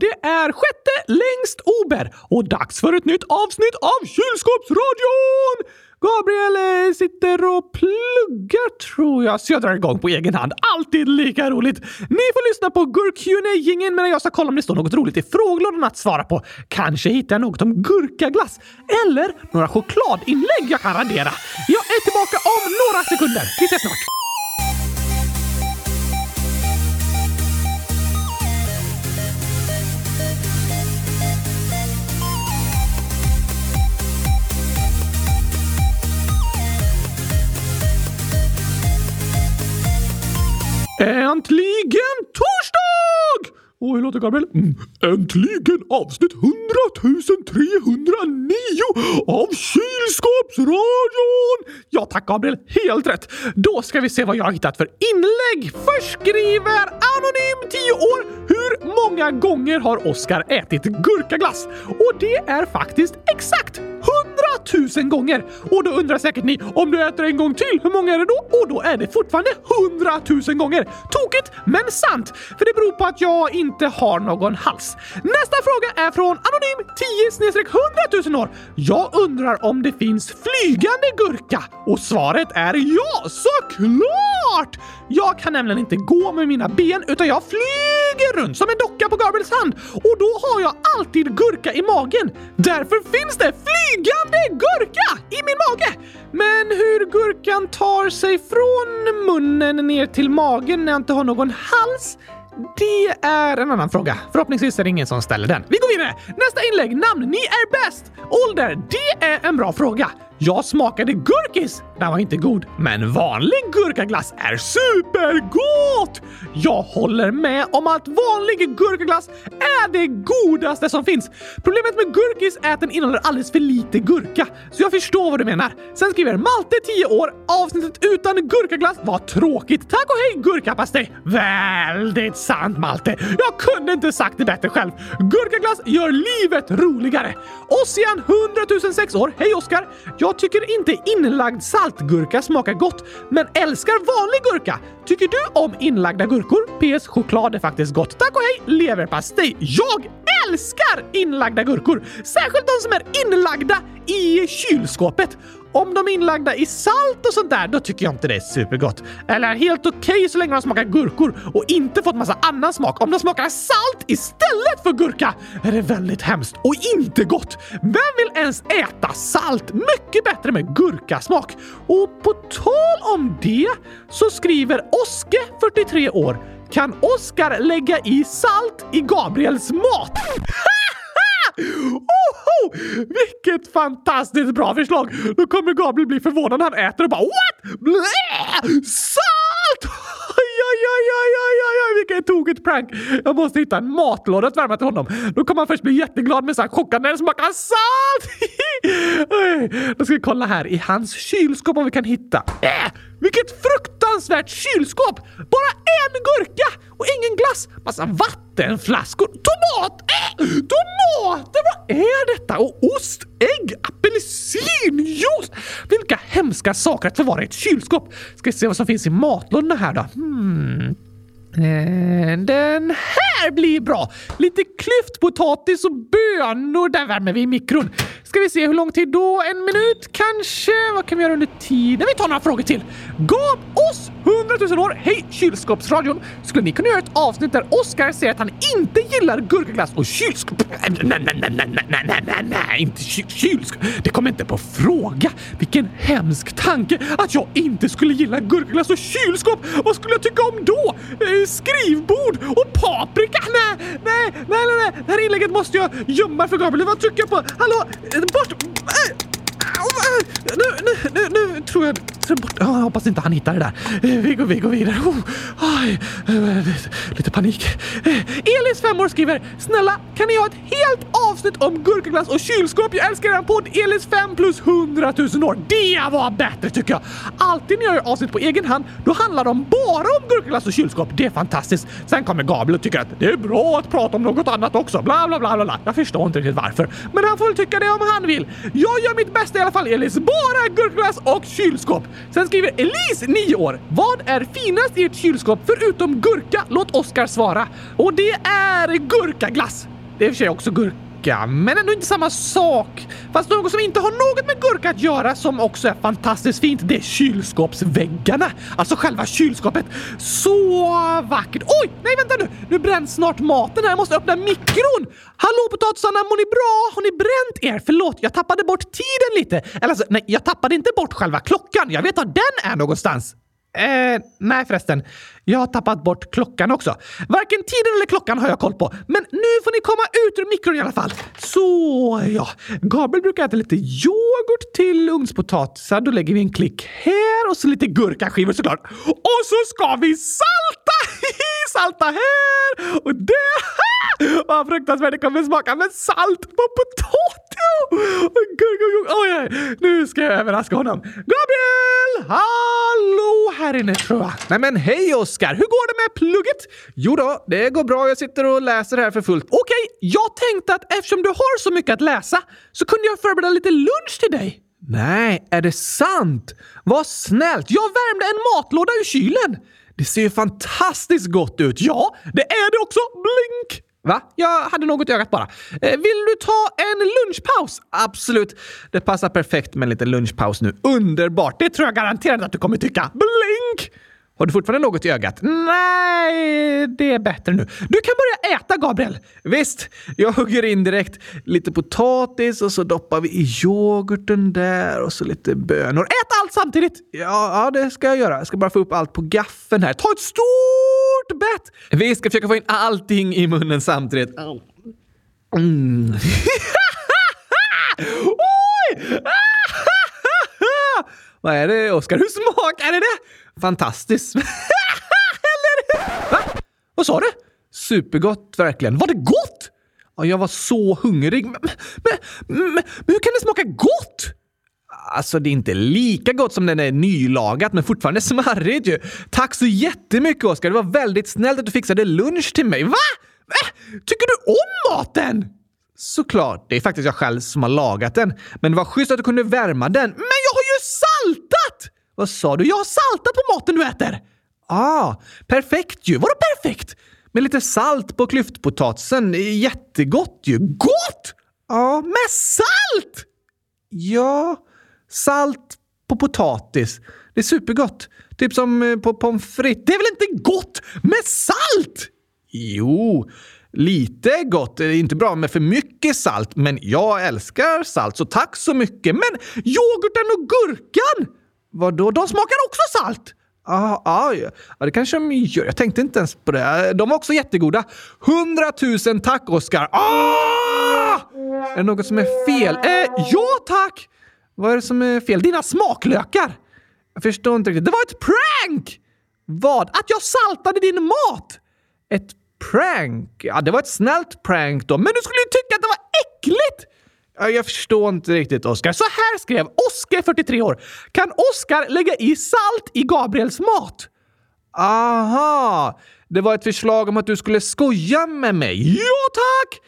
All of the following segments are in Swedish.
det är sjätte längst Ober och dags för ett nytt avsnitt av Kylskåpsradion! Gabriel eh, sitter och pluggar tror jag, så jag drar igång på egen hand. Alltid lika roligt! Ni får lyssna på gurk medan jag ska kolla om det står något roligt i frågelådan att svara på. Kanske hittar jag något om gurkaglass eller några chokladinlägg jag kan radera. Jag är tillbaka om några sekunder. Vi ses snart! Äntligen torsdag! Och hur låter Gabriel? Mm. Äntligen avsnitt 100 309 av Kylskåpsradion! Ja tack Gabriel, helt rätt. Då ska vi se vad jag har hittat för inlägg. Först skriver Anonym 10 år. Hur många gånger har Oskar ätit gurkaglass? Och det är faktiskt exakt 100 000 gånger! Och då undrar säkert ni, om du äter en gång till, hur många är det då? Och då är det fortfarande 100 000 gånger! Tokigt, men sant! För det beror på att jag inte inte har någon hals. Nästa fråga är från Anonym 10 100 000 år. Jag undrar om det finns flygande gurka? Och svaret är ja, såklart! Jag kan nämligen inte gå med mina ben utan jag flyger runt som en docka på Gabriels hand och då har jag alltid gurka i magen. Därför finns det flygande gurka i min mage! Men hur gurkan tar sig från munnen ner till magen när jag inte har någon hals det är en annan fråga. Förhoppningsvis är det ingen som ställer den. Vi går vidare! Nästa inlägg. Namn. Ni är bäst! Ålder. Det är en bra fråga. Jag smakade gurkis. Den var inte god, men vanlig gurkaglass är supergott! Jag håller med om att vanlig gurkaglass är det godaste som finns. Problemet med gurkis är att den innehåller alldeles för lite gurka, så jag förstår vad du menar. Sen skriver Malte, 10 år, avsnittet utan gurkaglass var tråkigt. Tack och hej gurkapastej! Väldigt sant Malte. Jag kunde inte sagt det bättre själv. Gurkaglass gör livet roligare. Ossian, 100 006 år. Hej Oskar! Jag tycker inte inlagd salt saltgurka smakar gott, men älskar vanlig gurka. Tycker du om inlagda gurkor? PS. Choklad är faktiskt gott. Tack och hej! Leverpastej. Jag älskar inlagda gurkor! Särskilt de som är inlagda i kylskåpet. Om de är inlagda i salt och sånt där, då tycker jag inte det är supergott. Eller helt okej okay så länge de smakar gurkor och inte fått massa annan smak. Om de smakar salt istället för gurka är det väldigt hemskt och inte gott. Vem vill ens äta salt? Mycket bättre med gurkasmak. Och på tal om det så skriver Oske, 43 år, kan Oskar lägga i salt i Gabriels mat? Oho! Vilket fantastiskt bra förslag! Då kommer Gabriel bli förvånad när han äter och bara What? Blä! Salt! Oj, oj, oj, oj, oj, oj, vilket tokigt prank! Jag måste hitta en matlåda att värma till honom. Då kommer han först bli jätteglad med så här chockad när det smakar salt! Då ska vi kolla här i hans kylskåp om vi kan hitta. Äh, vilket fruktansvärt kylskåp! Bara en gurka och ingen glass. Massa vattenflaskor, tomat, äh, tomater! Vad är detta? Och ost, ägg, apelsinjuice! Vilka hemska saker att förvara i ett kylskåp. Ska vi se vad som finns i matlådorna här då. Hmm. And then! här blir bra! Lite klyftpotatis och bönor. Där värmer vi i mikron. Ska vi se hur lång tid då? En minut kanske? Vad kan vi göra under tiden? Vi tar några frågor till. Gav oss 100 000 år! Hej kylskåpsradion! Skulle ni kunna göra ett avsnitt där Oskar säger att han inte gillar gurkaglass och kylskåp... Nej, nej, nej, nej, nej, nej, nej, nej, inte ky kylskåp. Det kommer inte på fråga. Vilken hemsk tanke att jag inte skulle gilla gurkaglass och kylskåp. Vad skulle jag tycka om då? Eh, skrivbord och paprika? Nej, nej, nej, nej, nej. Det här inlägget måste jag gömma för Gabriel. Vad trycker jag på? Hallå? Bort! Nu, nu, nu, nu tror jag... Bort. Jag hoppas inte han hittar det där. Vi går, vi går vidare. Oh, oj, eh, lite panik. Eh, Elis, fem år, skriver Snälla, kan ni ha ett helt avsnitt om gurkaglass och kylskåp? Jag älskar er podd Elis 5 plus 100 000 år. Det var bättre tycker jag. Alltid när jag gör avsnitt på egen hand, då handlar de bara om gurkaglass och kylskåp. Det är fantastiskt. Sen kommer Gabriel och tycker att det är bra att prata om något annat också. Bla, bla, bla, bla. Jag förstår inte riktigt varför. Men han får väl tycka det om han vill. Jag gör mitt bästa i alla fall, Elis. Bara gurkglass och kylskåp. Sen skriver Elise, 9 år. Vad är finast i ett kylskåp förutom gurka? Låt Oskar svara. Och det är är gurkaglass. Det är i och för sig också gurka men ändå inte samma sak. Fast något som inte har något med gurka att göra som också är fantastiskt fint, det är kylskåpsväggarna. Alltså själva kylskåpet. Så vackert. Oj, nej vänta nu! Nu bränns snart maten här. Jag måste öppna mikron. Hallå potatisarna, mår ni bra? Har ni bränt er? Förlåt, jag tappade bort tiden lite. Eller alltså, nej, jag tappade inte bort själva klockan. Jag vet var den är någonstans. Eh, nej förresten. Jag har tappat bort klockan också. Varken tiden eller klockan har jag koll på. Men nu får ni komma ut ur mikron i alla fall. Så ja. Gabriel brukar äta lite yoghurt till ugnspotatisar. Då lägger vi en klick här och så lite gurkaskivor såklart. Och så ska vi salta! salta här och där! Vad fruktansvärt det kommer smaka med salt på potatis! Oh, nu ska jag överraska honom. Gabriel! Hallå här inne tror jag. Nej men hej Oskar! Hur går det med plugget? Jo då, det går bra. Jag sitter och läser här för fullt. Okej, okay, jag tänkte att eftersom du har så mycket att läsa så kunde jag förbereda lite lunch till dig. Nej, är det sant? Vad snällt! Jag värmde en matlåda ur kylen. Det ser ju fantastiskt gott ut. Ja, det är det också. Blink! Va? Jag hade något i ögat bara. Eh, vill du ta en lunchpaus? Absolut. Det passar perfekt med en liten lunchpaus nu. Underbart! Det tror jag garanterat att du kommer tycka. Blink! Har du fortfarande något i ögat? Nej, det är bättre nu. Du kan börja äta, Gabriel! Visst, jag hugger in direkt. Lite potatis och så doppar vi i yoghurten där och så lite bönor. Ät allt samtidigt! Ja, ja, det ska jag göra. Jag ska bara få upp allt på gaffeln här. Ta ett stort bett! Vi ska försöka få in allting i munnen samtidigt. Mm. Oj! Vad är det, Oskar? Hur smakar det? Fantastiskt. Eller Va? Vad sa du? Supergott verkligen. Var det gott? Ja, jag var så hungrig. Men, men, men, men hur kan det smaka gott? Alltså, det är inte lika gott som den är nylagat, men fortfarande smarrigt ju. Tack så jättemycket, Oskar. Det var väldigt snällt att du fixade lunch till mig. Va? Äh, tycker du om maten? Såklart. Det är faktiskt jag själv som har lagat den. Men det var schysst att du kunde värma den. Men jag har ju saltat! Vad sa du? Jag har saltat på maten du äter! Ah, perfekt ju! Vadå perfekt? Med lite salt på klyftpotatisen. Jättegott ju! Gott! Ja, med salt! Ja, salt på potatis. Det är supergott. Typ som eh, på pommes frites. Det är väl inte gott med salt? Jo, lite gott. Det är inte bra med för mycket salt, men jag älskar salt, så tack så mycket. Men yoghurten och gurkan! Vadå? De smakar också salt! Ah, ah, ja, det kanske de gör. Jag tänkte inte ens på det. De var också jättegoda. Hundratusen tack, Oskar! Ah! Är det något som är fel? Eh, ja, tack! Vad är det som är fel? Dina smaklökar! Jag förstår inte riktigt. Det var ett prank! Vad? Att jag saltade din mat? Ett prank? Ja, det var ett snällt prank då. Men du skulle ju tycka att det var äckligt! Jag förstår inte riktigt, Oskar. Så här skrev Oskar, 43 år. Kan Oskar lägga i salt i Gabriels mat? Aha! Det var ett förslag om att du skulle skoja med mig. Ja, tack!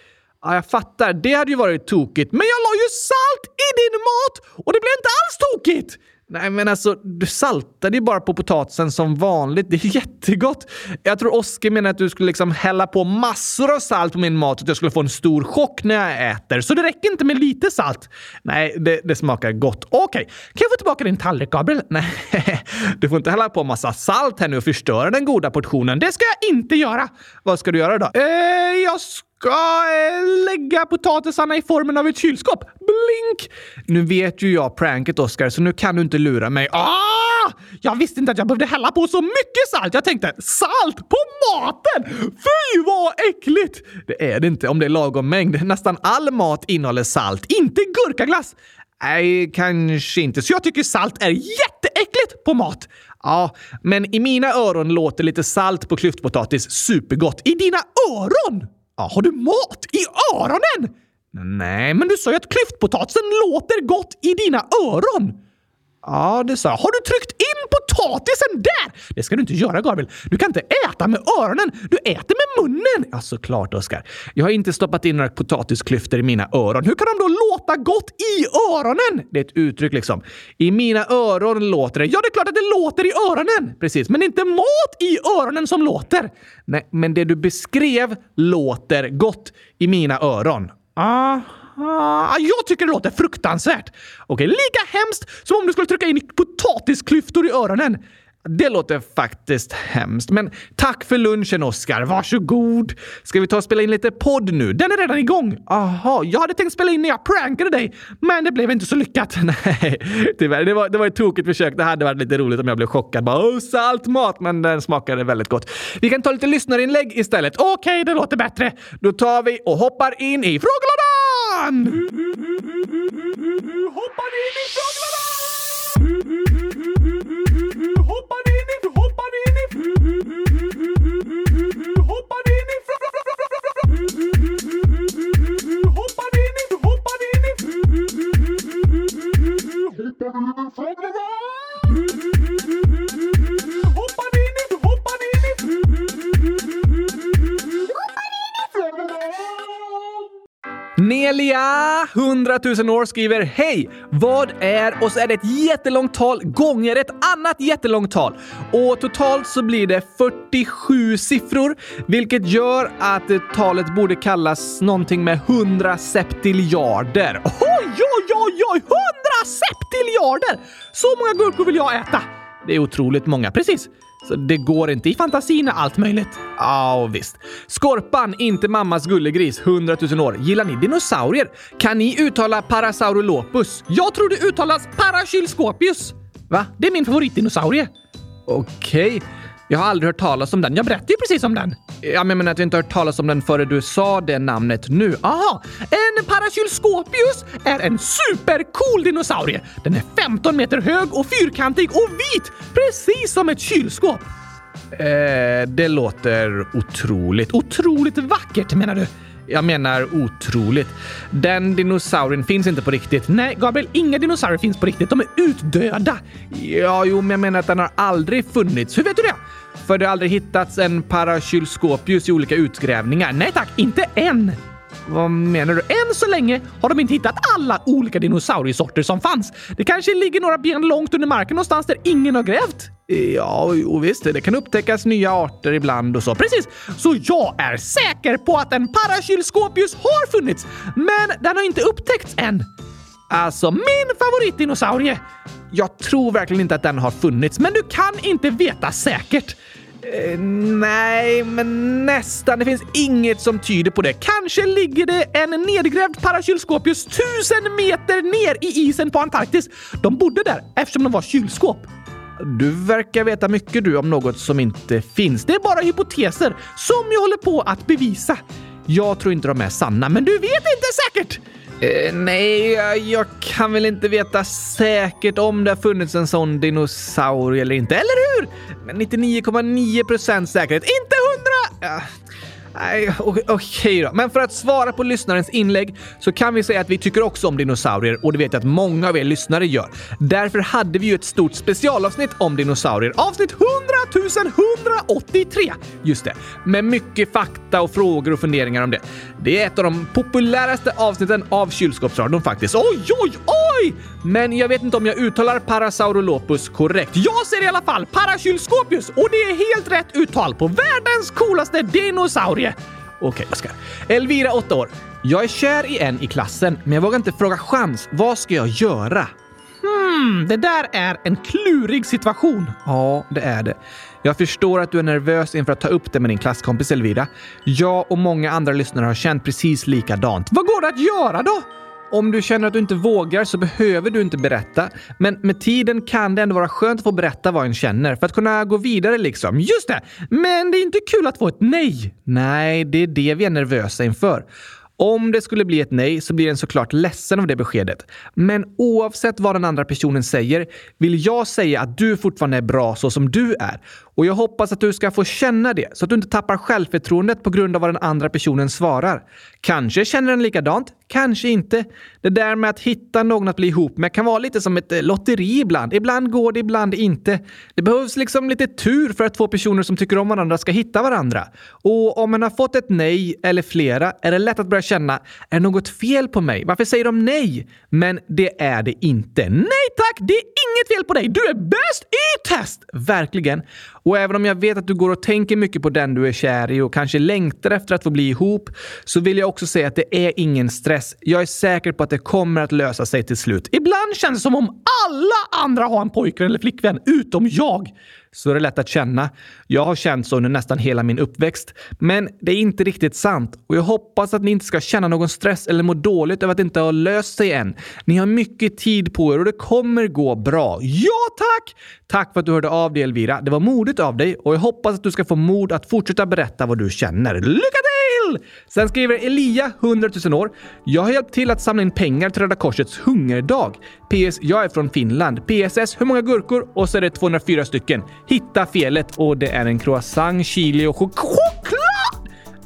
Ja, jag fattar. Det hade ju varit tokigt. Men jag la ju salt i din mat och det blev inte alls tokigt! Nej, men alltså, du saltade ju bara på potatisen som vanligt. Det är jättegott. Jag tror Oskar menar att du skulle liksom hälla på massor av salt på min mat så att jag skulle få en stor chock när jag äter. Så det räcker inte med lite salt. Nej, det, det smakar gott. Okej, okay. kan jag få tillbaka din tallrik, Gabriel? Nej, du får inte hälla på massa salt här nu och förstöra den goda portionen. Det ska jag inte göra. Vad ska du göra då? Eh, jag ska ska eh, lägga potatisarna i formen av ett kylskåp. Blink! Nu vet ju jag pranket, Oscar, så nu kan du inte lura mig. Ah! Jag visste inte att jag behövde hälla på så mycket salt. Jag tänkte salt på maten! Fy vad äckligt! Det är det inte om det är lagom mängd. Nästan all mat innehåller salt, inte gurkaglass. Nej, kanske inte. Så jag tycker salt är jätteäckligt på mat. Ja, men i mina öron låter lite salt på klyftpotatis supergott. I dina öron? Ja, har du mat i öronen? Nej, men du sa ju att klyftpotatisen låter gott i dina öron. Ja, det sa jag. Har du tryckt potatisen där! Det ska du inte göra, Gabriel. Du kan inte äta med öronen. Du äter med munnen! Ja, såklart, Oskar. Jag har inte stoppat in några potatisklyftor i mina öron. Hur kan de då låta gott i öronen? Det är ett uttryck liksom. I mina öron låter det. Ja, det är klart att det låter i öronen! Precis, men inte mat i öronen som låter. Nej, men det du beskrev låter gott i mina öron. Ah. Ah, jag tycker det låter fruktansvärt. Okej, lika hemskt som om du skulle trycka in potatisklyftor i öronen. Det låter faktiskt hemskt. Men tack för lunchen, Oskar. Varsågod. Ska vi ta och spela in lite podd nu? Den är redan igång. Aha, jag hade tänkt spela in när jag prankade dig, men det blev inte så lyckat. Nej, tyvärr. Det var, det var ett tokigt försök. Det hade varit lite roligt om jag blev chockad. Bara, oh, salt mat, men den smakade väldigt gott. Vi kan ta lite lyssnarinlägg istället. Okej, okay, det låter bättre. Då tar vi och hoppar in i frågelådan! Hoppar 100 000 år, skriver Hej! Vad är... Och så är det ett jättelångt tal gånger ett annat jättelångt tal. Och totalt så blir det 47 siffror, vilket gör att talet borde kallas någonting med 100 septiljarder. Oj, oj, oj, oj! 100 septiljarder! Så många gurkor vill jag äta! Det är otroligt många, precis. Så det går inte. I fantasin är allt möjligt. Ja, visst. Skorpan, inte mammas gullegris, 100 000 år. Gillar ni dinosaurier? Kan ni uttala Parasaurolopus? Jag tror det uttalas Parakylskopius. Va? Det är min favoritdinosaurie. Okej. Okay. Jag har aldrig hört talas om den. Jag berättade ju precis om den. Ja, men jag menar att jag inte hört talas om den före du sa det namnet nu. Aha! En Paracylscopius är en supercool dinosaurie. Den är 15 meter hög och fyrkantig och vit, precis som ett kylskåp. Eh, det låter otroligt. Otroligt vackert menar du? Jag menar otroligt. Den dinosaurien finns inte på riktigt. Nej, Gabriel, inga dinosaurier finns på riktigt. De är utdöda. Ja, jo, men jag menar att den har aldrig funnits. Hur vet du det? För det har aldrig hittats en Paracylscopius i olika utgrävningar. Nej tack, inte än! Vad menar du? Än så länge har de inte hittat alla olika dinosauriesorter som fanns. Det kanske ligger några ben långt under marken någonstans där ingen har grävt. Ja, jo, visst. Det kan upptäckas nya arter ibland och så. Precis! Så jag är säker på att en Paracylscopius har funnits, men den har inte upptäckts än. Alltså, min favoritdinosaurie! Jag tror verkligen inte att den har funnits, men du kan inte veta säkert. Eh, nej, men nästan. Det finns inget som tyder på det. Kanske ligger det en nedgrävd Paracylscopius tusen meter ner i isen på Antarktis. De bodde där eftersom de var kylskåp. Du verkar veta mycket du om något som inte finns. Det är bara hypoteser som jag håller på att bevisa. Jag tror inte de är sanna, men du vet inte säkert! Eh, nej, jag, jag, kan väl inte veta säkert om det har funnits en sån dinosaurie eller inte, eller hur? Men 99,9 procent säkerhet, inte 100! Nej, okej okay då. Men för att svara på lyssnarens inlägg så kan vi säga att vi tycker också om dinosaurier och det vet jag att många av er lyssnare gör. Därför hade vi ju ett stort specialavsnitt om dinosaurier. Avsnitt 100 183! Just det. Med mycket fakta och frågor och funderingar om det. Det är ett av de populäraste avsnitten av Kylskåpsradion faktiskt. Oj, oj, oj! Men jag vet inte om jag uttalar Parasaurolopus korrekt. Jag säger i alla fall Parakylskopius och det är helt rätt uttal på världens coolaste dinosaurie. Okej, okay, Oskar. Elvira, 8 år. Jag är kär i en i klassen, men jag vågar inte fråga chans. Vad ska jag göra? Hmm, det där är en klurig situation. Ja, det är det. Jag förstår att du är nervös inför att ta upp det med din klasskompis Elvira. Jag och många andra lyssnare har känt precis likadant. Vad går det att göra då? Om du känner att du inte vågar så behöver du inte berätta. Men med tiden kan det ändå vara skönt att få berätta vad en känner för att kunna gå vidare liksom. Just det! Men det är inte kul att få ett nej. Nej, det är det vi är nervösa inför. Om det skulle bli ett nej så blir den såklart ledsen av det beskedet. Men oavsett vad den andra personen säger vill jag säga att du fortfarande är bra så som du är. Och jag hoppas att du ska få känna det så att du inte tappar självförtroendet på grund av vad den andra personen svarar. Kanske känner den likadant, kanske inte. Det där med att hitta någon att bli ihop med kan vara lite som ett eh, lotteri ibland. Ibland går det, ibland inte. Det behövs liksom lite tur för att två personer som tycker om varandra ska hitta varandra. Och om man har fått ett nej eller flera är det lätt att börja känna, är det något fel på mig? Varför säger de nej? Men det är det inte. Nej tack, det är inget fel på dig. Du är bäst i test! Verkligen. Och även om jag vet att du går och tänker mycket på den du är kär i och kanske längtar efter att få bli ihop, så vill jag också säga att det är ingen stress. Jag är säker på att det kommer att lösa sig till slut. Ibland känns det som om alla andra har en pojkvän eller flickvän, utom jag så är det lätt att känna. Jag har känt så under nästan hela min uppväxt. Men det är inte riktigt sant och jag hoppas att ni inte ska känna någon stress eller må dåligt över att det inte har löst sig än. Ni har mycket tid på er och det kommer gå bra. Ja, tack! Tack för att du hörde av dig Elvira. Det var modigt av dig och jag hoppas att du ska få mod att fortsätta berätta vad du känner. Lycka till! Sen skriver Elia, 100 000 år. Jag har hjälpt till att samla in pengar till Röda Korsets hungerdag. PS. Jag är från Finland. PSS. Hur många gurkor? Och så är det 204 stycken. Hitta felet och det är en croissant, chili och choklad.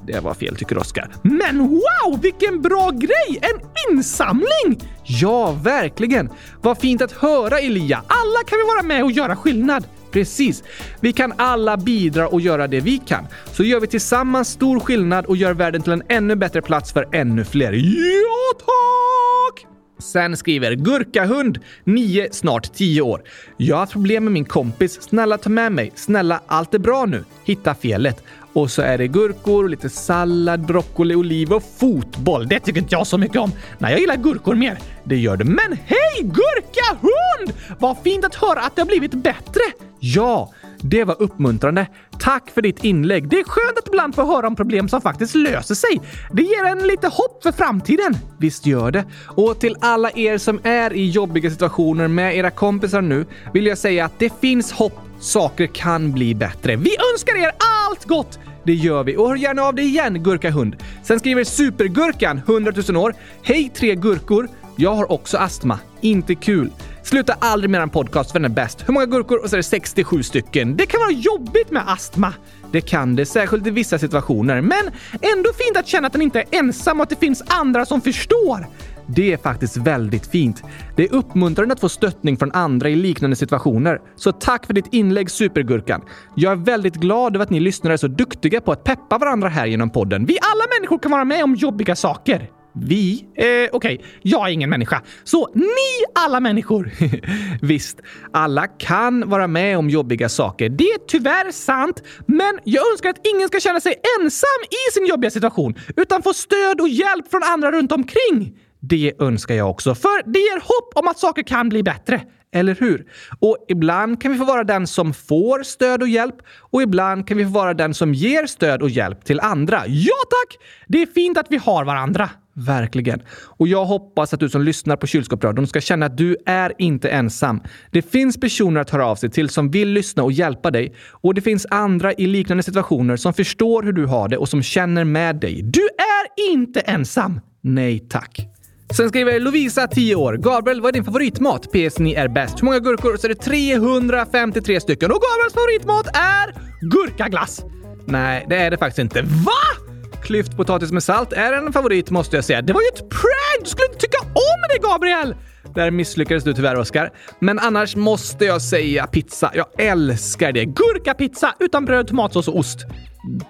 Det var fel tycker Oskar. Men wow, vilken bra grej! En insamling! Ja, verkligen. Vad fint att höra Elia. Alla kan vi vara med och göra skillnad. Precis. Vi kan alla bidra och göra det vi kan. Så gör vi tillsammans stor skillnad och gör världen till en ännu bättre plats för ännu fler. Ja, tack! Sen skriver Gurkahund, 9, snart 10 år. Jag har haft problem med min kompis. Snälla ta med mig. Snälla, allt är bra nu. Hitta felet. Och så är det gurkor, lite sallad, broccoli, oliver och fotboll. Det tycker inte jag så mycket om. Nej, jag gillar gurkor mer. Det gör du. Men hej gurkahund! Vad fint att höra att det har blivit bättre. Ja, det var uppmuntrande. Tack för ditt inlägg. Det är skönt att ibland få höra om problem som faktiskt löser sig. Det ger en lite hopp för framtiden. Visst gör det. Och till alla er som är i jobbiga situationer med era kompisar nu vill jag säga att det finns hopp. Saker kan bli bättre. Vi önskar er allt gott! Det gör vi. Och hör gärna av dig igen, Gurkahund. Sen skriver Supergurkan, 100 000 år. Hej tre gurkor! Jag har också astma. Inte kul. Sluta aldrig med en podcast för den är bäst. Hur många gurkor? Och så är det 67 stycken. Det kan vara jobbigt med astma. Det kan det, särskilt i vissa situationer. Men ändå fint att känna att den inte är ensam och att det finns andra som förstår. Det är faktiskt väldigt fint. Det är uppmuntrande att få stöttning från andra i liknande situationer. Så tack för ditt inlägg Supergurkan. Jag är väldigt glad över att ni lyssnare är så duktiga på att peppa varandra här genom podden. Vi alla människor kan vara med om jobbiga saker. Vi? Eh, Okej, okay. jag är ingen människa. Så ni alla människor! Visst, alla kan vara med om jobbiga saker. Det är tyvärr sant, men jag önskar att ingen ska känna sig ensam i sin jobbiga situation, utan få stöd och hjälp från andra runt omkring. Det önskar jag också, för det ger hopp om att saker kan bli bättre. Eller hur? Och ibland kan vi få vara den som får stöd och hjälp och ibland kan vi få vara den som ger stöd och hjälp till andra. Ja tack! Det är fint att vi har varandra. Verkligen. Och jag hoppas att du som lyssnar på Kylskåpsradion ska känna att du är inte ensam. Det finns personer att höra av sig till som vill lyssna och hjälpa dig. Och det finns andra i liknande situationer som förstår hur du har det och som känner med dig. Du är inte ensam! Nej tack. Sen skriver Lovisa, 10 år. Gabriel, vad är din favoritmat? PS, ni är bäst. Hur många gurkor? Så är det 353 stycken. Och Gabriels favoritmat är gurkaglass. Nej, det är det faktiskt inte. Va? Klyftpotatis med salt är en favorit måste jag säga. Det var ju ett prank! Du skulle inte tycka om det, Gabriel! Där misslyckades du tyvärr, Oskar. Men annars måste jag säga pizza. Jag älskar det. Gurkapizza utan bröd, tomatsås och ost.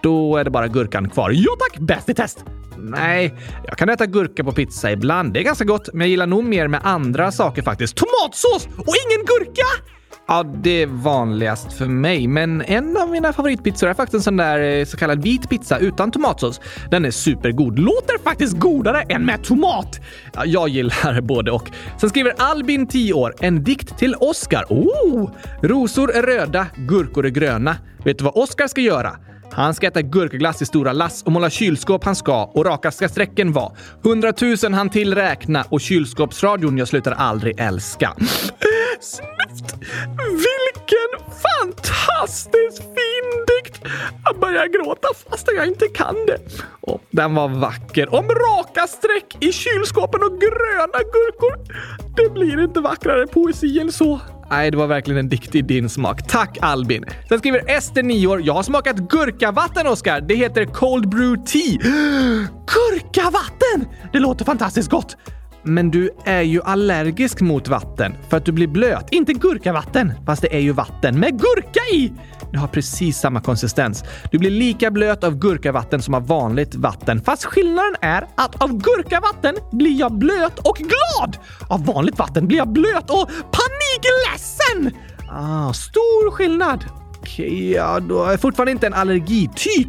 Då är det bara gurkan kvar. Jo tack! Bäst i test! Nej, jag kan äta gurka på pizza ibland. Det är ganska gott, men jag gillar nog mer med andra saker faktiskt. Tomatsås och ingen gurka! Ja, det är vanligast för mig, men en av mina favoritpizzor är faktiskt en sån där eh, så kallad vit pizza utan tomatsås. Den är supergod. Låter faktiskt godare än med tomat. Ja, jag gillar både och. Sen skriver Albin, 10 år, en dikt till Oscar. Oh! Rosor är röda, gurkor är gröna. Vet du vad Oscar ska göra? Han ska äta gurkaglass i stora lass och måla kylskåp han ska och raka ska strecken vara. Hundratusen han till räkna och kylskåpsradion jag slutar aldrig älska. Snyggt! Vilken fantastiskt fin dikt! Jag börjar gråta fast jag inte kan det. Oh, den var vacker. Om raka streck i kylskåpen och gröna gurkor. Det blir inte vackrare poesi än så. Nej, det var verkligen en dikt i din smak. Tack Albin! Sen skriver Ester, 9 år. Jag har smakat gurkavatten, Oskar. Det heter Cold Brew Tea. Gurkavatten! Det låter fantastiskt gott. Men du är ju allergisk mot vatten för att du blir blöt. Inte gurkavatten. Fast det är ju vatten med gurka i! Det har precis samma konsistens. Du blir lika blöt av gurkavatten som av vanligt vatten. Fast skillnaden är att av gurkavatten blir jag blöt och glad. Av vanligt vatten blir jag blöt och panikledsen. Ah, stor skillnad. Ja, då är fortfarande inte en allergityp.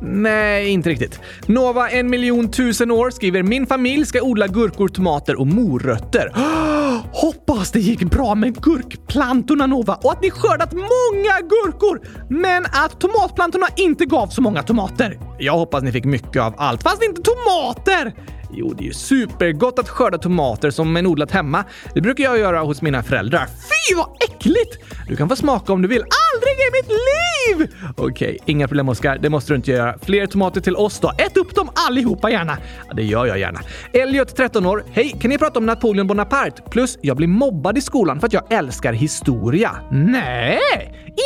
Nej, inte riktigt. Nova en miljon tusen år skriver “Min familj ska odla gurkor, tomater och morötter”. Ah! Hoppas det gick bra med gurkplantorna Nova och att ni skördat många gurkor, men att tomatplantorna inte gav så många tomater. Jag hoppas ni fick mycket av allt, fast inte tomater! Jo, det är ju supergott att skörda tomater som en odlat hemma. Det brukar jag göra hos mina föräldrar. Fy vad äckligt! Du kan få smaka om du vill. Aldrig i mitt liv! Okej, okay, inga problem Oskar. Det måste du inte göra. Fler tomater till oss då. Ät upp dem allihopa gärna. Ja, det gör jag gärna. Elliot, 13 år. Hej, kan ni prata om Napoleon Bonaparte? Plus, jag blir mobbad i skolan för att jag älskar historia. Nej,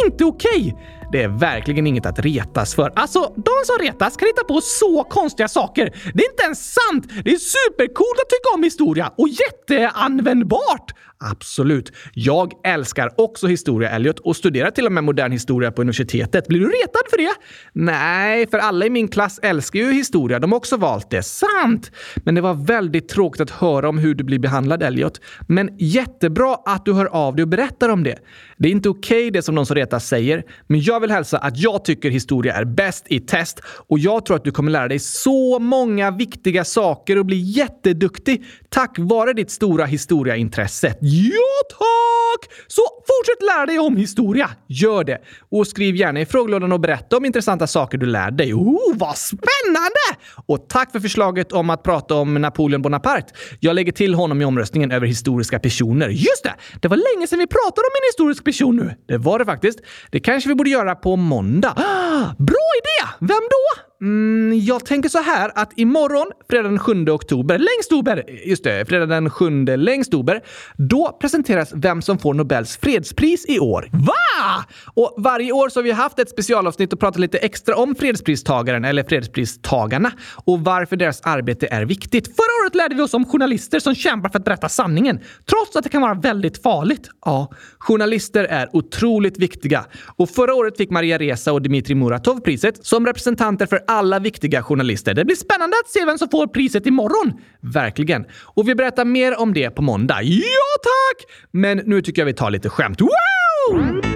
inte okej! Okay. Det är verkligen inget att retas för. Alltså, de som retas kan hitta på så konstiga saker. Det är inte ens sant! Det är supercoolt att tycka om historia och jätteanvändbart! Absolut. Jag älskar också historia, Elliot, och studerar till och med modern historia på universitetet. Blir du retad för det? Nej, för alla i min klass älskar ju historia. De har också valt det. Sant! Men det var väldigt tråkigt att höra om hur du blir behandlad, Elliot. Men jättebra att du hör av dig och berättar om det. Det är inte okej okay, det som de som retas säger, men jag vill hälsa att jag tycker historia är bäst i test och jag tror att du kommer lära dig så många viktiga saker och bli jätteduktig tack vare ditt stora historiaintresse. Ja, tack! Så fortsätt lära dig om historia. Gör det. Och skriv gärna i frågelådan och berätta om intressanta saker du lär dig. Oh, vad spännande! Och tack för förslaget om att prata om Napoleon Bonaparte. Jag lägger till honom i omröstningen över historiska personer. Just det! Det var länge sedan vi pratade om en historisk person nu. Det var det faktiskt. Det kanske vi borde göra på måndag. bra idé! Vem då? Mm, jag tänker så här att imorgon, fredag den 7 oktober, längst ober, just det, fredag den 7 längst ober, då presenteras vem som får Nobels fredspris i år. Va? Och varje år så har vi haft ett specialavsnitt och pratat lite extra om fredspristagaren eller fredspristagarna och varför deras arbete är viktigt. Förra året lärde vi oss om journalister som kämpar för att berätta sanningen, trots att det kan vara väldigt farligt. Ja, journalister är otroligt viktiga. Och förra året fick Maria Reza och Dmitrij Muratov priset som representanter för alla viktiga journalister. Det blir spännande att se vem som får priset imorgon. Verkligen. Och vi berättar mer om det på måndag. Ja, tack! Men nu tycker jag vi tar lite skämt. Wow!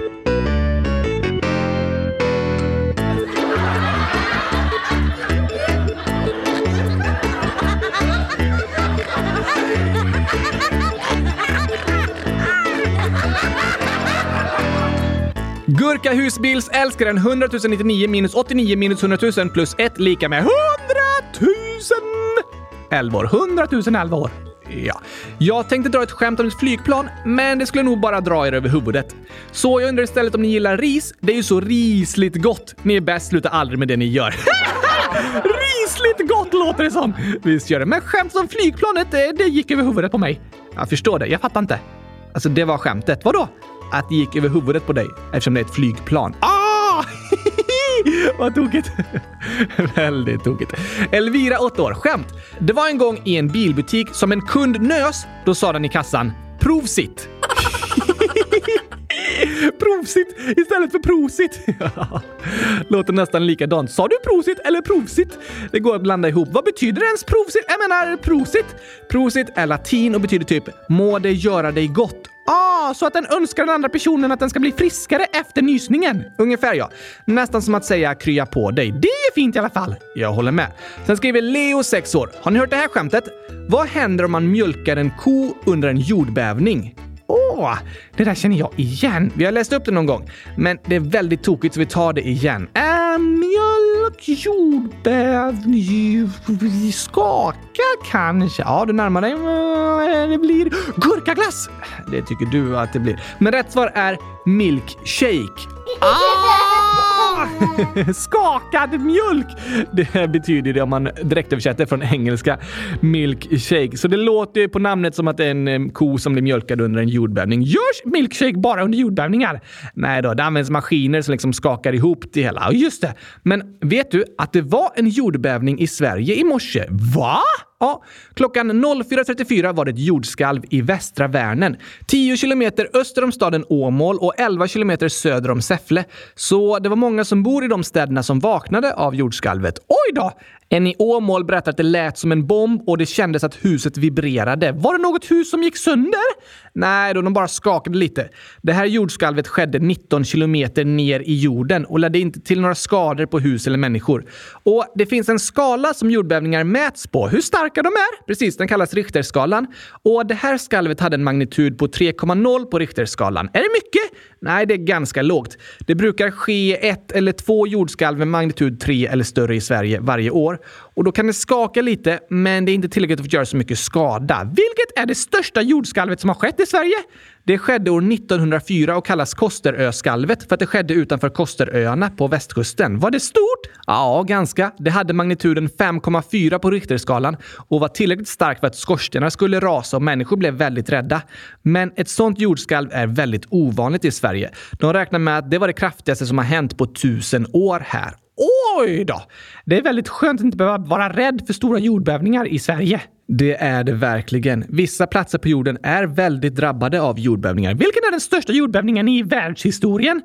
Gurka husbilsälskaren 100 099 minus 89 minus 100 000 plus 1 lika med 100 000 älvor. 100 000 älvor. Ja. Jag tänkte dra ett skämt om ett flygplan, men det skulle nog bara dra er över huvudet. Så jag undrar istället om ni gillar ris? Det är ju så risligt gott. Ni är bäst, sluta aldrig med det ni gör. risligt gott låter det som! Visst gör det. Men skämt om flygplanet, det, det gick över huvudet på mig. Jag förstår det. Jag fattar inte. Alltså, det var skämtet. Vadå? Att det gick över huvudet på dig eftersom det är ett flygplan. Ah! Vad tokigt. Väldigt tokigt. Elvira, 8 år. Skämt. Det var en gång i en bilbutik som en kund nös. Då sa den i kassan “Prov sitt!” Provsitt istället för prosit. Låter nästan likadant. Sa du prosit eller provsit? Det går att blanda ihop. Vad betyder ens provsit? Jag menar prosit. Prosit är latin och betyder typ “må det göra dig gott” Ah, så att den önskar den andra personen att den ska bli friskare efter nysningen? Ungefär ja. Nästan som att säga krya på dig. Det är fint i alla fall. Jag håller med. Sen skriver Leo, 6 år. Har ni hört det här skämtet? Vad händer om man mjölkar en ko under en jordbävning? Åh, det där känner jag igen. Vi har läst upp det någon gång, men det är väldigt tokigt så vi tar det igen. Äh, mjölk, jordbävning, skaka kanske? Ja, du närmar dig. Det blir gurkaglass. Det tycker du att det blir. Men rätt svar är milkshake. Ah! Skakad mjölk! Det betyder det om man direkt översätter från engelska milkshake. Så det låter ju på namnet som att det är en ko som blir mjölkad under en jordbävning. Görs milkshake bara under jordbävningar? Nej då, det används maskiner som liksom skakar ihop det hela. Just det. Men vet du att det var en jordbävning i Sverige i morse? Va? Ja, klockan 04.34 var det ett jordskalv i västra Värnen. 10 kilometer öster om staden Åmål och 11 kilometer söder om Säffle. Så det var många som bor i de städerna som vaknade av jordskalvet. Oj då! En i Åmål berättar att det lät som en bomb och det kändes att huset vibrerade. Var det något hus som gick sönder? Nej, då de bara skakade lite. Det här jordskalvet skedde 19 kilometer ner i jorden och ledde inte till några skador på hus eller människor. Och det finns en skala som jordbävningar mäts på. Hur stark starka de är? Precis, den kallas Richterskalan. Och det här skalvet hade en magnitud på 3,0 på Richterskalan. Är det mycket? Nej, det är ganska lågt. Det brukar ske ett eller två jordskalv med magnitud 3 eller större i Sverige varje år. Och då kan det skaka lite, men det är inte tillräckligt för att göra så mycket skada. Vilket är det största jordskalvet som har skett i Sverige? Det skedde år 1904 och kallas Kosteröskalvet för att det skedde utanför Kosteröarna på västkusten. Var det stort? Ja, ganska. Det hade magnituden 5,4 på Richterskalan och var tillräckligt starkt för att skorstenar skulle rasa och människor blev väldigt rädda. Men ett sånt jordskalv är väldigt ovanligt i Sverige. De räknar med att det var det kraftigaste som har hänt på tusen år här. Oj då! Det är väldigt skönt att inte behöva vara rädd för stora jordbävningar i Sverige. Det är det verkligen. Vissa platser på jorden är väldigt drabbade av jordbävningar. Vilken är den största jordbävningen i världshistorien?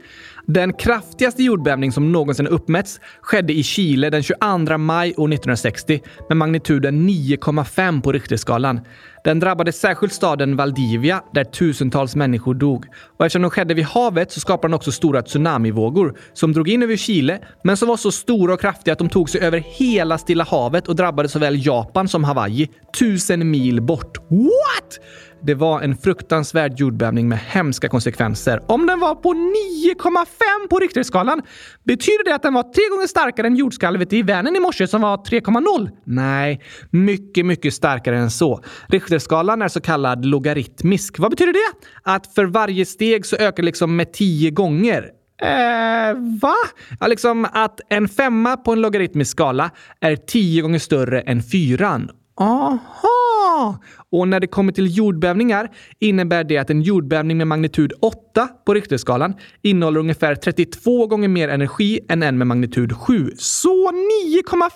Den kraftigaste jordbävning som någonsin uppmätts skedde i Chile den 22 maj år 1960 med magnituden 9,5 på Richterskalan. Den drabbade särskilt staden Valdivia där tusentals människor dog. Och eftersom den skedde vid havet så skapade den också stora tsunamivågor som drog in över Chile men som var så stora och kraftiga att de tog sig över hela Stilla havet och drabbade såväl Japan som Hawaii tusen mil bort. What? Det var en fruktansvärd jordbävning med hemska konsekvenser. Om den var på 9,5 på Richterskalan, betyder det att den var tre gånger starkare än jordskalvet i Vänern i morse som var 3,0? Nej, mycket, mycket starkare än så. Richterskalan är så kallad logaritmisk. Vad betyder det? Att för varje steg så ökar liksom med 10 gånger. Eh, va? Ja, liksom att en femma på en logaritmisk skala är tio gånger större än fyran. Aha! Och när det kommer till jordbävningar innebär det att en jordbävning med magnitud 8 på Richterskalan innehåller ungefär 32 gånger mer energi än en med magnitud 7. Så 9,5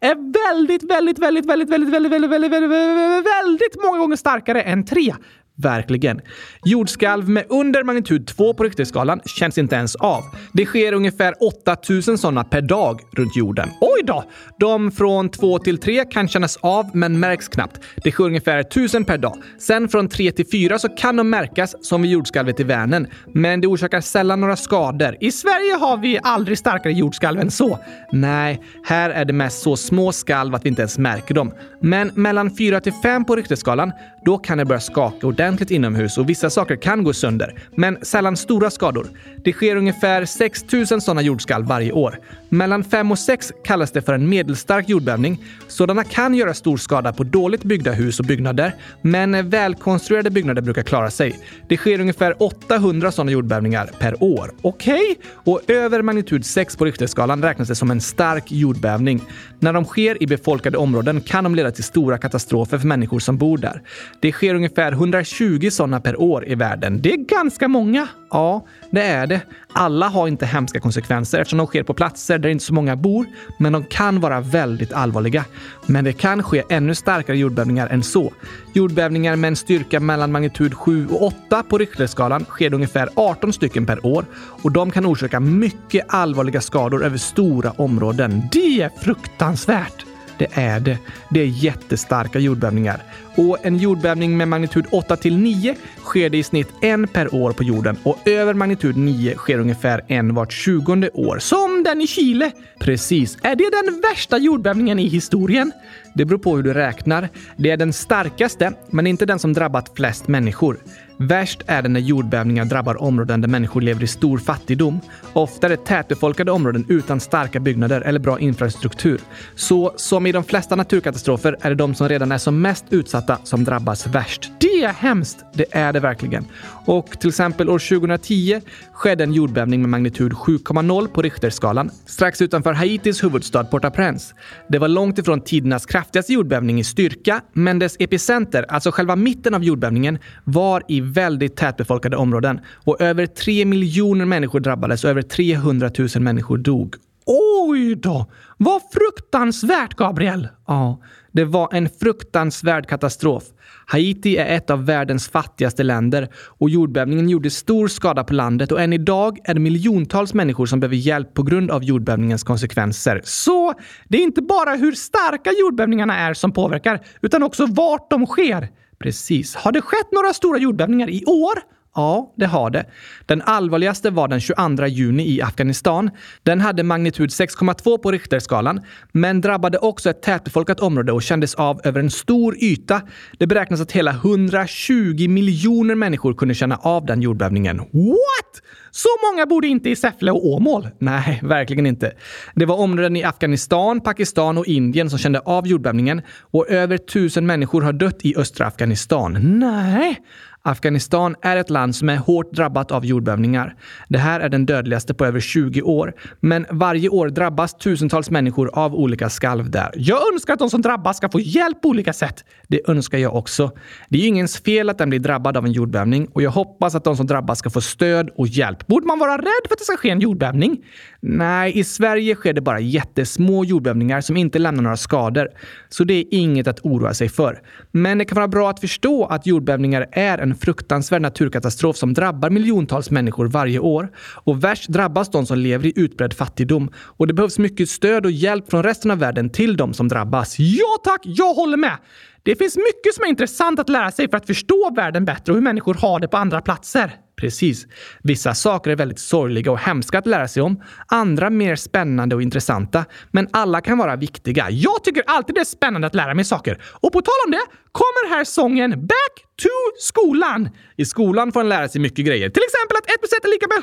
är väldigt, väldigt, väldigt, väldigt, väldigt, väldigt, väldigt, väldigt, väldigt, väldigt många gånger starkare än 3. Verkligen. Jordskalv med under magnitud 2 på Richterskalan känns inte ens av. Det sker ungefär 8000 sådana per dag runt jorden. Oj då! De från 2 till 3 kan kännas av men märks knappt. Det sker ungefär 1000 per dag. Sen från 3 till 4 så kan de märkas som vid jordskalvet i Vänern, men det orsakar sällan några skador. I Sverige har vi aldrig starkare jordskalv än så. Nej, här är det mest så små skalv att vi inte ens märker dem. Men mellan 4 till 5 på Richterskalan, då kan det börja skaka ordentligt ordentligt inomhus och vissa saker kan gå sönder, men sällan stora skador. Det sker ungefär 6000 sådana jordskalv varje år. Mellan 5 och 6 kallas det för en medelstark jordbävning. Sådana kan göra stor skada på dåligt byggda hus och byggnader, men välkonstruerade byggnader brukar klara sig. Det sker ungefär 800 sådana jordbävningar per år. Okej? Okay? Och över magnitud 6 på Richterskalan räknas det som en stark jordbävning. När de sker i befolkade områden kan de leda till stora katastrofer för människor som bor där. Det sker ungefär 120 sådana per år i världen. Det är ganska många. Ja, det är det. Alla har inte hemska konsekvenser eftersom de sker på platser där inte så många bor, men de kan vara väldigt allvarliga. Men det kan ske ännu starkare jordbävningar än så. Jordbävningar med en styrka mellan magnitud 7 och 8 på Richterskalan sker ungefär 18 stycken per år och de kan orsaka mycket allvarliga skador över stora områden. Det är fruktansvärt! Det är det. Det är jättestarka jordbävningar. Och en jordbävning med magnitud 8 till 9 sker det i snitt en per år på jorden och över magnitud 9 sker ungefär en vart tjugonde år. Som den i Chile! Precis. Är det den värsta jordbävningen i historien? Det beror på hur du räknar. Det är den starkaste, men inte den som drabbat flest människor. Värst är det när jordbävningar drabbar områden där människor lever i stor fattigdom. Ofta är det tätbefolkade områden utan starka byggnader eller bra infrastruktur. Så som i de flesta naturkatastrofer är det de som redan är som mest utsatta som drabbas värst. Det är hemskt. Det är det verkligen. Och till exempel år 2010 skedde en jordbävning med magnitud 7,0 på Richterskalan strax utanför Haitis huvudstad Port-au-Prince. Det var långt ifrån tidernas kraftigaste jordbävning i styrka, men dess epicenter, alltså själva mitten av jordbävningen, var i väldigt tätbefolkade områden och över 3 miljoner människor drabbades och över 300 000 människor dog. Oj då! Vad fruktansvärt, Gabriel! Ja, det var en fruktansvärd katastrof. Haiti är ett av världens fattigaste länder och jordbävningen gjorde stor skada på landet och än idag är det miljontals människor som behöver hjälp på grund av jordbävningens konsekvenser. Så det är inte bara hur starka jordbävningarna är som påverkar, utan också vart de sker. Precis. Har det skett några stora jordbävningar i år? Ja, det har det. Den allvarligaste var den 22 juni i Afghanistan. Den hade magnitud 6,2 på Richterskalan, men drabbade också ett tätbefolkat område och kändes av över en stor yta. Det beräknas att hela 120 miljoner människor kunde känna av den jordbävningen. What? Så många bodde inte i Säffle och Åmål? Nej, verkligen inte. Det var områden i Afghanistan, Pakistan och Indien som kände av jordbävningen och över tusen människor har dött i östra Afghanistan. Nej, Afghanistan är ett land som är hårt drabbat av jordbävningar. Det här är den dödligaste på över 20 år. Men varje år drabbas tusentals människor av olika skalv där. Jag önskar att de som drabbas ska få hjälp på olika sätt. Det önskar jag också. Det är ju ingens fel att den blir drabbad av en jordbävning och jag hoppas att de som drabbas ska få stöd och hjälp. Borde man vara rädd för att det ska ske en jordbävning? Nej, i Sverige sker det bara jättesmå jordbävningar som inte lämnar några skador. Så det är inget att oroa sig för. Men det kan vara bra att förstå att jordbävningar är en fruktansvärd naturkatastrof som drabbar miljontals människor varje år. Och värst drabbas de som lever i utbredd fattigdom. Och det behövs mycket stöd och hjälp från resten av världen till de som drabbas. Ja tack, jag håller med! Det finns mycket som är intressant att lära sig för att förstå världen bättre och hur människor har det på andra platser. Precis. Vissa saker är väldigt sorgliga och hemska att lära sig om. Andra mer spännande och intressanta. Men alla kan vara viktiga. Jag tycker alltid det är spännande att lära mig saker. Och på tal om det kommer här sången Back to skolan. I skolan får en lära sig mycket grejer. Till exempel att 1 plus 1 är lika med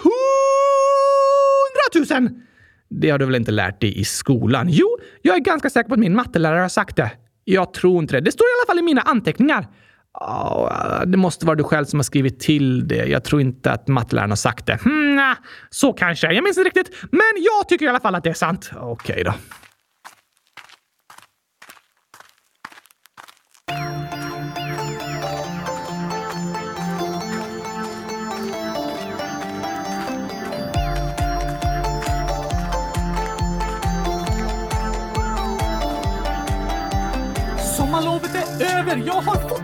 100 000. Det har du väl inte lärt dig i skolan? Jo, jag är ganska säker på att min mattelärare har sagt det. Jag tror inte det. Det står i alla fall i mina anteckningar. Oh, det måste vara du själv som har skrivit till det. Jag tror inte att matteläraren har sagt det. Hmm, nah, så kanske. Jag minns inte riktigt. Men jag tycker i alla fall att det är sant. Okej okay då. Sommarlovet är över. Jag har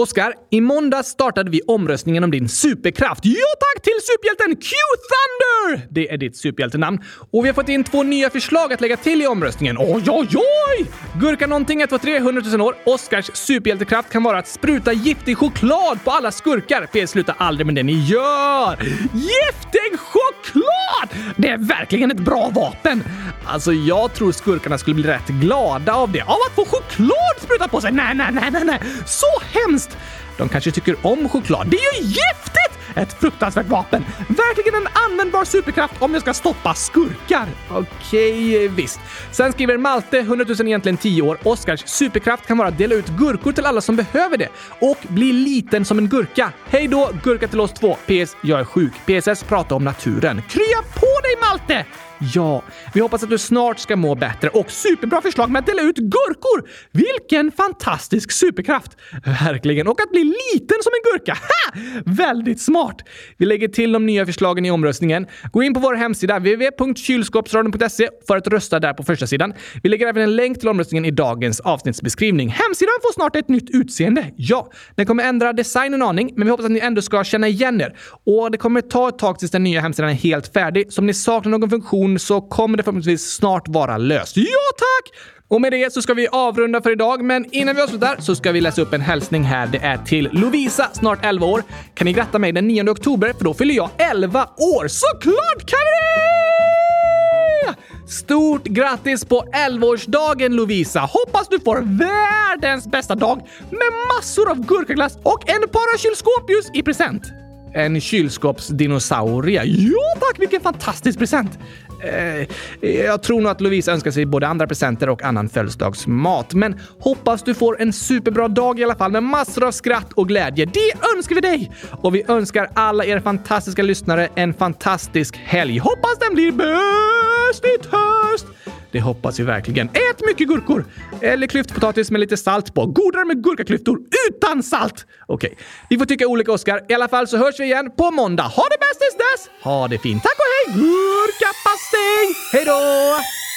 Oskar, i måndag startade vi omröstningen om din superkraft. Ja tack till superhjälten Q-Thunder! Det är ditt superhjältenamn. Och vi har fått in två nya förslag att lägga till i omröstningen. Oj, oj, oj! Gurka någonting 1, 2, 3, 100 000 år. Oskars superhjältekraft kan vara att spruta giftig choklad på alla skurkar. PS, sluta aldrig med det ni gör! Giftig choklad! Det är verkligen ett bra vapen! Alltså, jag tror skurkarna skulle bli rätt glada av det. Av att få choklad sprutat på sig? Nej, nej, nej, nej, nej. Så hemskt! De kanske tycker om choklad. Det är ju giftigt! Ett fruktansvärt vapen. Verkligen en användbar superkraft om jag ska stoppa skurkar. Okej, visst. Sen skriver Malte, 100 000 egentligen 10 år. Oskars superkraft kan vara att dela ut gurkor till alla som behöver det och bli liten som en gurka. Hej då, gurka till oss två. PS. Jag är sjuk. PSS. Prata om naturen. Krya på dig Malte! Ja, vi hoppas att du snart ska må bättre och superbra förslag med att dela ut gurkor! Vilken fantastisk superkraft! Verkligen. Och att bli liten som en gurka. Ha! Väldigt smart! Vi lägger till de nya förslagen i omröstningen. Gå in på vår hemsida www.kylskåpsradion.se för att rösta där på första sidan. Vi lägger även en länk till omröstningen i dagens avsnittsbeskrivning. Hemsidan får snart ett nytt utseende. Ja, den kommer ändra design en aning, men vi hoppas att ni ändå ska känna igen er. Och det kommer ta ett tag tills den nya hemsidan är helt färdig, så om ni saknar någon funktion så kommer det förhoppningsvis snart vara löst. Ja, tack! Och med det så ska vi avrunda för idag, men innan vi avslutar så ska vi läsa upp en hälsning här. Det är till Lovisa, snart 11 år. Kan ni gratta mig den 9 oktober, för då fyller jag 11 år. Såklart kan ni! Stort grattis på 11-årsdagen Lovisa! Hoppas du får världens bästa dag med massor av gurkaglass och en parakylskåpljus i present. En kylskåpsdinosaurie. Ja tack, vilken fantastisk present! Eh, eh jag tror nog att Lovisa önskar sig både andra presenter och annan födelsedagsmat. Men hoppas du får en superbra dag i alla fall med massor av skratt och glädje. Det önskar vi dig! Och vi önskar alla er fantastiska lyssnare en fantastisk helg. Hoppas den blir bäst i höst! Det hoppas vi verkligen. Ät mycket gurkor! Eller klyftpotatis med lite salt på. Godare med gurkaklyftor utan salt! Okej, vi får tycka olika Oskar. I alla fall så hörs vi igen på måndag. Ha det bäst tills dess! Ha det fint. Tack och hej! Gurkapastej! Hej då!